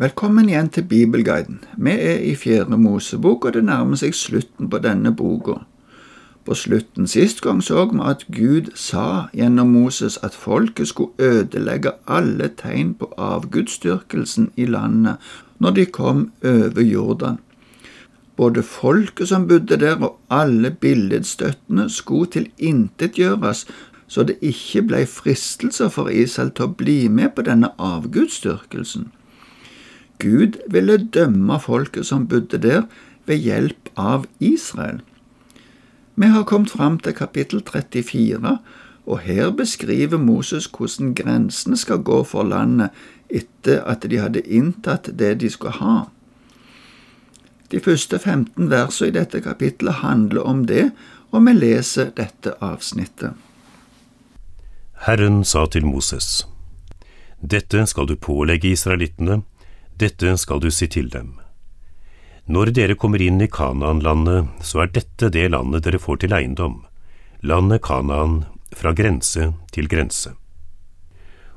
Velkommen igjen til Bibelguiden. Vi er i Fjerde Mosebok, og det nærmer seg slutten på denne boka. På slutten sist gang så vi at Gud sa gjennom Moses at folket skulle ødelegge alle tegn på avgudsdyrkelsen i landet når de kom over Jordan. Både folket som bodde der og alle billedstøttene skulle tilintetgjøres, så det ikke ble fristelser for Israel til å bli med på denne avgudsdyrkelsen. Gud ville dømme folket som bodde der, ved hjelp av Israel. Vi har kommet fram til kapittel 34, og her beskriver Moses hvordan grensene skal gå for landet etter at de hadde inntatt det de skulle ha. De første 15 versene i dette kapittelet handler om det, og vi leser dette avsnittet. Herren sa til Moses, Dette skal du pålegge israelittene dette skal du si til dem. Når dere kommer inn i Kanaan-landet, så er dette det landet dere får til eiendom, landet Kanaan fra grense til grense.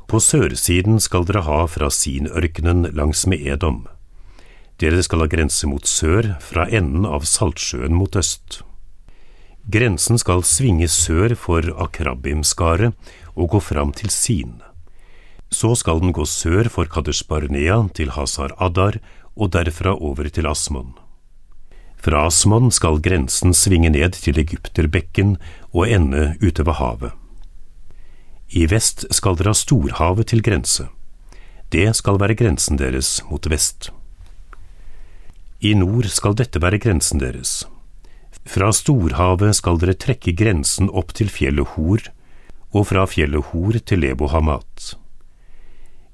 På sørsiden skal dere ha fra Sinørkenen langs med Edom. Dere skal ha grense mot sør, fra enden av Saltsjøen mot øst. Grensen skal svinge sør for Akrabimskaret og gå fram til Sin. Så skal den gå sør for Kadesh Barnea til Hazar Adar og derfra over til Asmon. Fra Asmon skal grensen svinge ned til Egypterbekken og ende ute ved havet. I vest skal dere ha Storhavet til grense. Det skal være grensen deres mot vest. I nord skal dette være grensen deres. Fra Storhavet skal dere trekke grensen opp til fjellet Hor, og fra fjellet Hor til Lebo Hamat.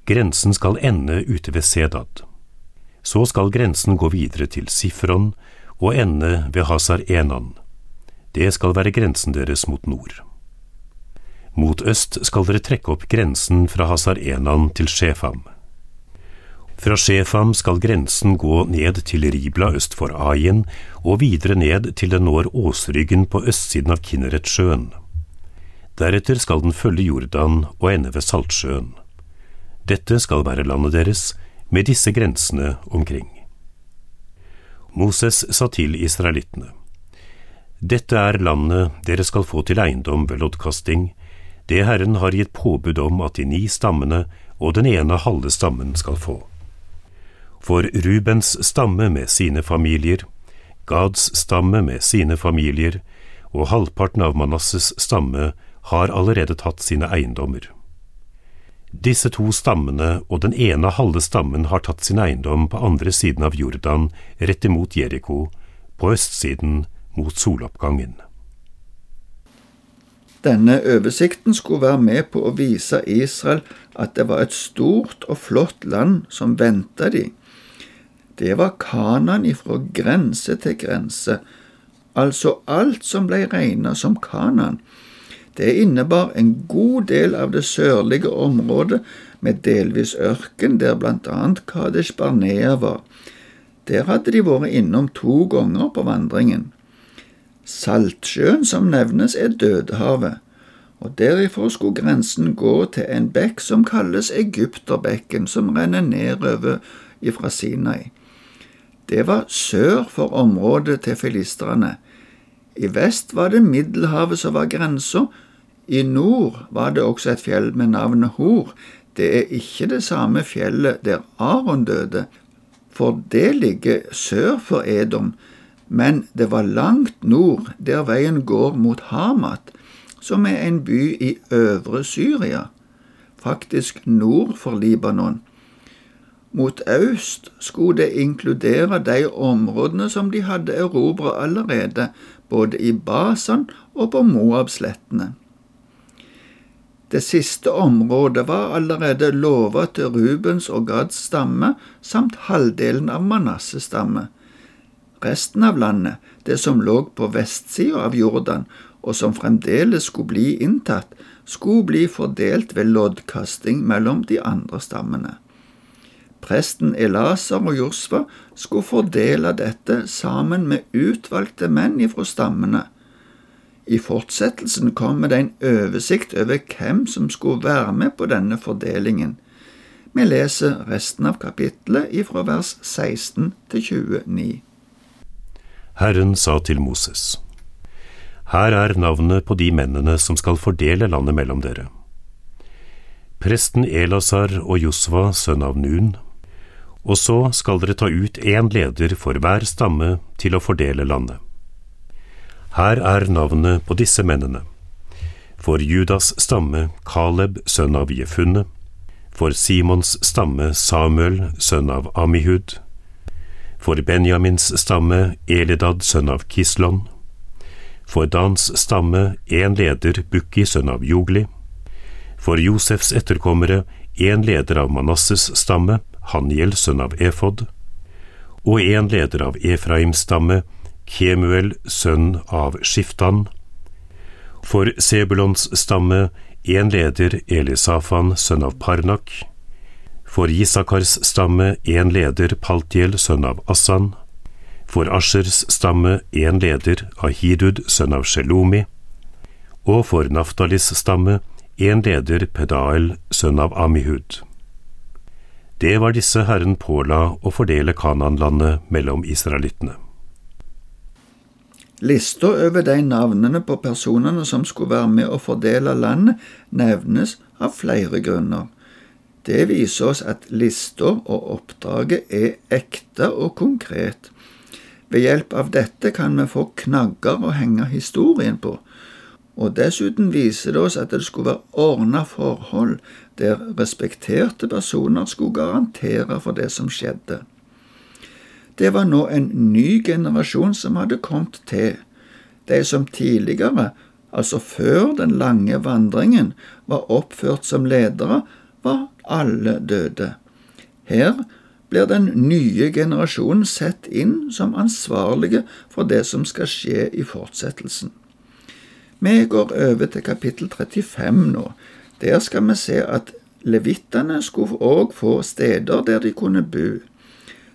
Grensen skal ende ute ved Sedad. Så skal grensen gå videre til Sifron og ende ved Hazar Enan. Det skal være grensen deres mot nord. Mot øst skal dere trekke opp grensen fra Hazar Enan til Shefam. Fra Shefam skal grensen gå ned til Ribla øst for Aien og videre ned til den når åsryggen på østsiden av Kinneretsjøen. Deretter skal den følge Jordan og ende ved Saltsjøen. Dette skal være landet deres, med disse grensene omkring. Moses sa til israelittene, Dette er landet dere skal få til eiendom ved loddkasting, det Herren har gitt påbud om at de ni stammene og den ene halve stammen skal få. For Rubens stamme med sine familier, Gads stamme med sine familier og halvparten av Manasses stamme har allerede tatt sine eiendommer. Disse to stammene og den ene halve stammen har tatt sin eiendom på andre siden av Jordan, rett imot Jeriko, på østsiden mot soloppgangen. Denne oversikten skulle være med på å vise Israel at det var et stort og flott land som venta de. Det var Kanan ifra grense til grense, altså alt som ble regna som Kanan det innebar en god del av det sørlige området med delvis ørken, der annet Kadesh Barnea var. Der hadde de vært innom to ganger på vandringen. Saltsjøen som nevnes, er Dødehavet, og derifra skulle grensen gå til en bekk som kalles Egypterbekken, som renner nedover ifra Sinai. Det var sør for området til filistrene. I vest var det Middelhavet som var grensa, i nord var det også et fjell med navnet Hor. Det er ikke det samme fjellet der Aron døde, for det ligger sør for Edom, men det var langt nord, der veien går mot Hamat, som er en by i øvre Syria, faktisk nord for Libanon. Mot øst skulle det inkludere de områdene som de hadde erobret allerede, både i Basan og på Moabslettene. Det siste området var allerede lova til Rubens og Gads stamme samt halvdelen av Manasses stamme. Resten av landet, det som lå på vestsida av Jordan, og som fremdeles skulle bli inntatt, skulle bli fordelt ved loddkasting mellom de andre stammene. Presten Elasar og Josfa skulle fordele dette sammen med utvalgte menn ifra stammene. I fortsettelsen kommer det en oversikt over hvem som skulle være med på denne fordelingen. Vi leser resten av kapittelet ifra vers 16 til 29. Herren sa til Moses, Her er navnet på de mennene som skal fordele landet mellom dere. Presten Elasar og Josva, sønn av Nun, og så skal dere ta ut én leder for hver stamme til å fordele landet. Her er navnet på disse mennene. For Judas stamme Kaleb, sønn av Jefunne. For Simons stamme Samuel, sønn av Amihud. For Benjamins stamme Elidad, sønn av Kislon. For Dans stamme en leder Bukki, sønn av Jogli. For Josefs etterkommere en leder av Manasses stamme, Haniel, sønn av Efod. Og en leder av Efraims stamme, Kemuel, sønn av Skiftan. For Sebulons stamme en leder Elisafan, sønn av Parnak. For Isakars stamme en leder Paltiel, sønn av Assan. For Aschers stamme en leder Ahidud, sønn av Shelomi. Og for Naftalis stamme en leder Pedael, sønn av Amihud. Det var disse Herren påla å fordele Kananlandet mellom israelittene. Lista over de navnene på personene som skulle være med å fordele landet, nevnes av flere grunner. Det viser oss at lista og oppdraget er ekte og konkret. Ved hjelp av dette kan vi få knagger å henge historien på, og dessuten viser det oss at det skulle være ordna forhold der respekterte personer skulle garantere for det som skjedde. Det var nå en ny generasjon som hadde kommet til. De som tidligere, altså før den lange vandringen, var oppført som ledere, var alle døde. Her blir den nye generasjonen sett inn som ansvarlige for det som skal skje i fortsettelsen. Vi går over til kapittel 35 nå. Der skal vi se at levittene skulle òg få steder der de kunne bo.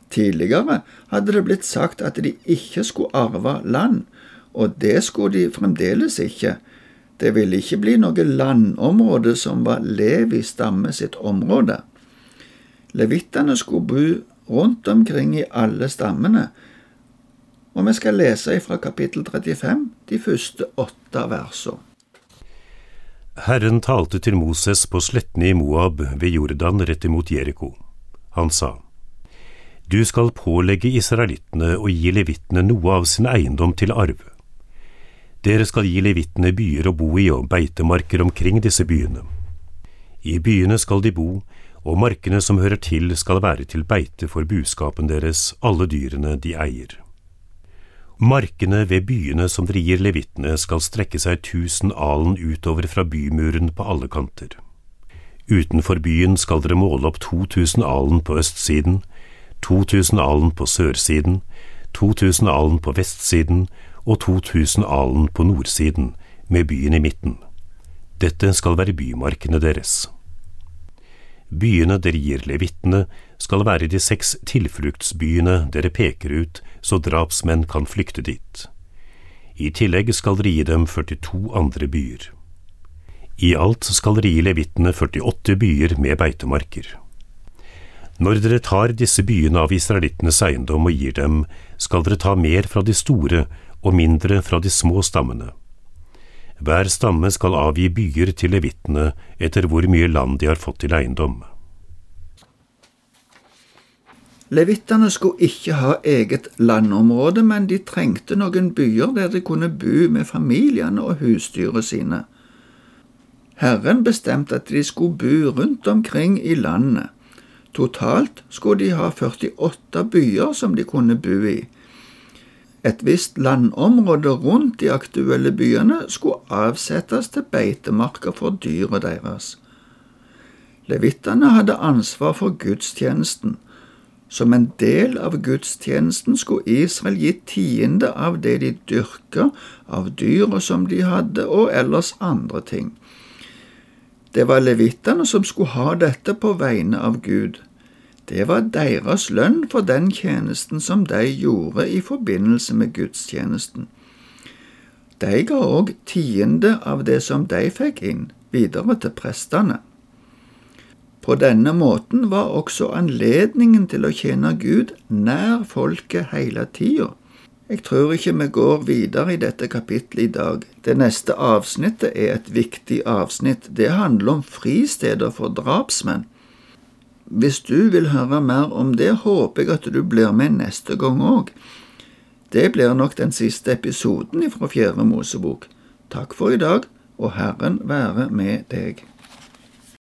Tidligere hadde det blitt sagt at de ikke skulle arve land, og det skulle de fremdeles ikke. Det ville ikke bli noe landområde som var Levi stamme sitt område. Levittene skulle bo rundt omkring i alle stammene, og vi skal lese fra kapittel 35, de første åtte versene. Herren talte til Moses på slettene i Moab ved Jordan rett imot Jeriko. Han sa, du skal pålegge israelittene å gi levittene noe av sin eiendom til arv. Dere skal gi levittene byer å bo i og beitemarker omkring disse byene. I byene skal de bo, og markene som hører til skal være til beite for buskapen deres, alle dyrene de eier. Markene ved byene som dere gir levittene skal strekke seg tusen alen utover fra bymuren på alle kanter. Utenfor byen skal dere måle opp 2000 alen på østsiden, 2000 alen på sørsiden, 2000 alen på vestsiden og 2000 alen på nordsiden, med byen i midten. Dette skal være bymarkene deres. Byene dere gir levittene, skal være de seks tilfluktsbyene dere peker ut så drapsmenn kan flykte dit. I tillegg skal dere gi dem 42 andre byer. I alt skal dere gi levittene 48 byer med beitemarker. Når dere tar disse byene av israelittenes eiendom og gir dem, skal dere ta mer fra de store og mindre fra de små stammene. Hver stamme skal avgi byer til levittene etter hvor mye land de har fått til eiendom. Levittene skulle ikke ha eget landområde, men de trengte noen byer der de kunne bo med familiene og husdyret sine. Herren bestemte at de skulle bo rundt omkring i landet. Totalt skulle de ha 48 byer som de kunne bo i. Et visst landområde rundt de aktuelle byene skulle avsettes til beitemarker for dyret deres. Levittene hadde ansvar for gudstjenesten. Som en del av gudstjenesten skulle Israel gi tiende av det de dyrka, av dyra som de hadde, og ellers andre ting. Det var levittene som skulle ha dette på vegne av Gud. Det var deres lønn for den tjenesten som de gjorde i forbindelse med gudstjenesten. De ga òg tiende av det som de fikk inn, videre til prestene. På denne måten var også anledningen til å tjene Gud nær folket hele tida. Jeg tror ikke vi går videre i dette kapittelet i dag. Det neste avsnittet er et viktig avsnitt. Det handler om fristeder for drapsmenn. Hvis du vil høre mer om det, håper jeg at du blir med neste gang òg. Det blir nok den siste episoden fra Fjerde Mosebok. Takk for i dag, og Herren være med deg.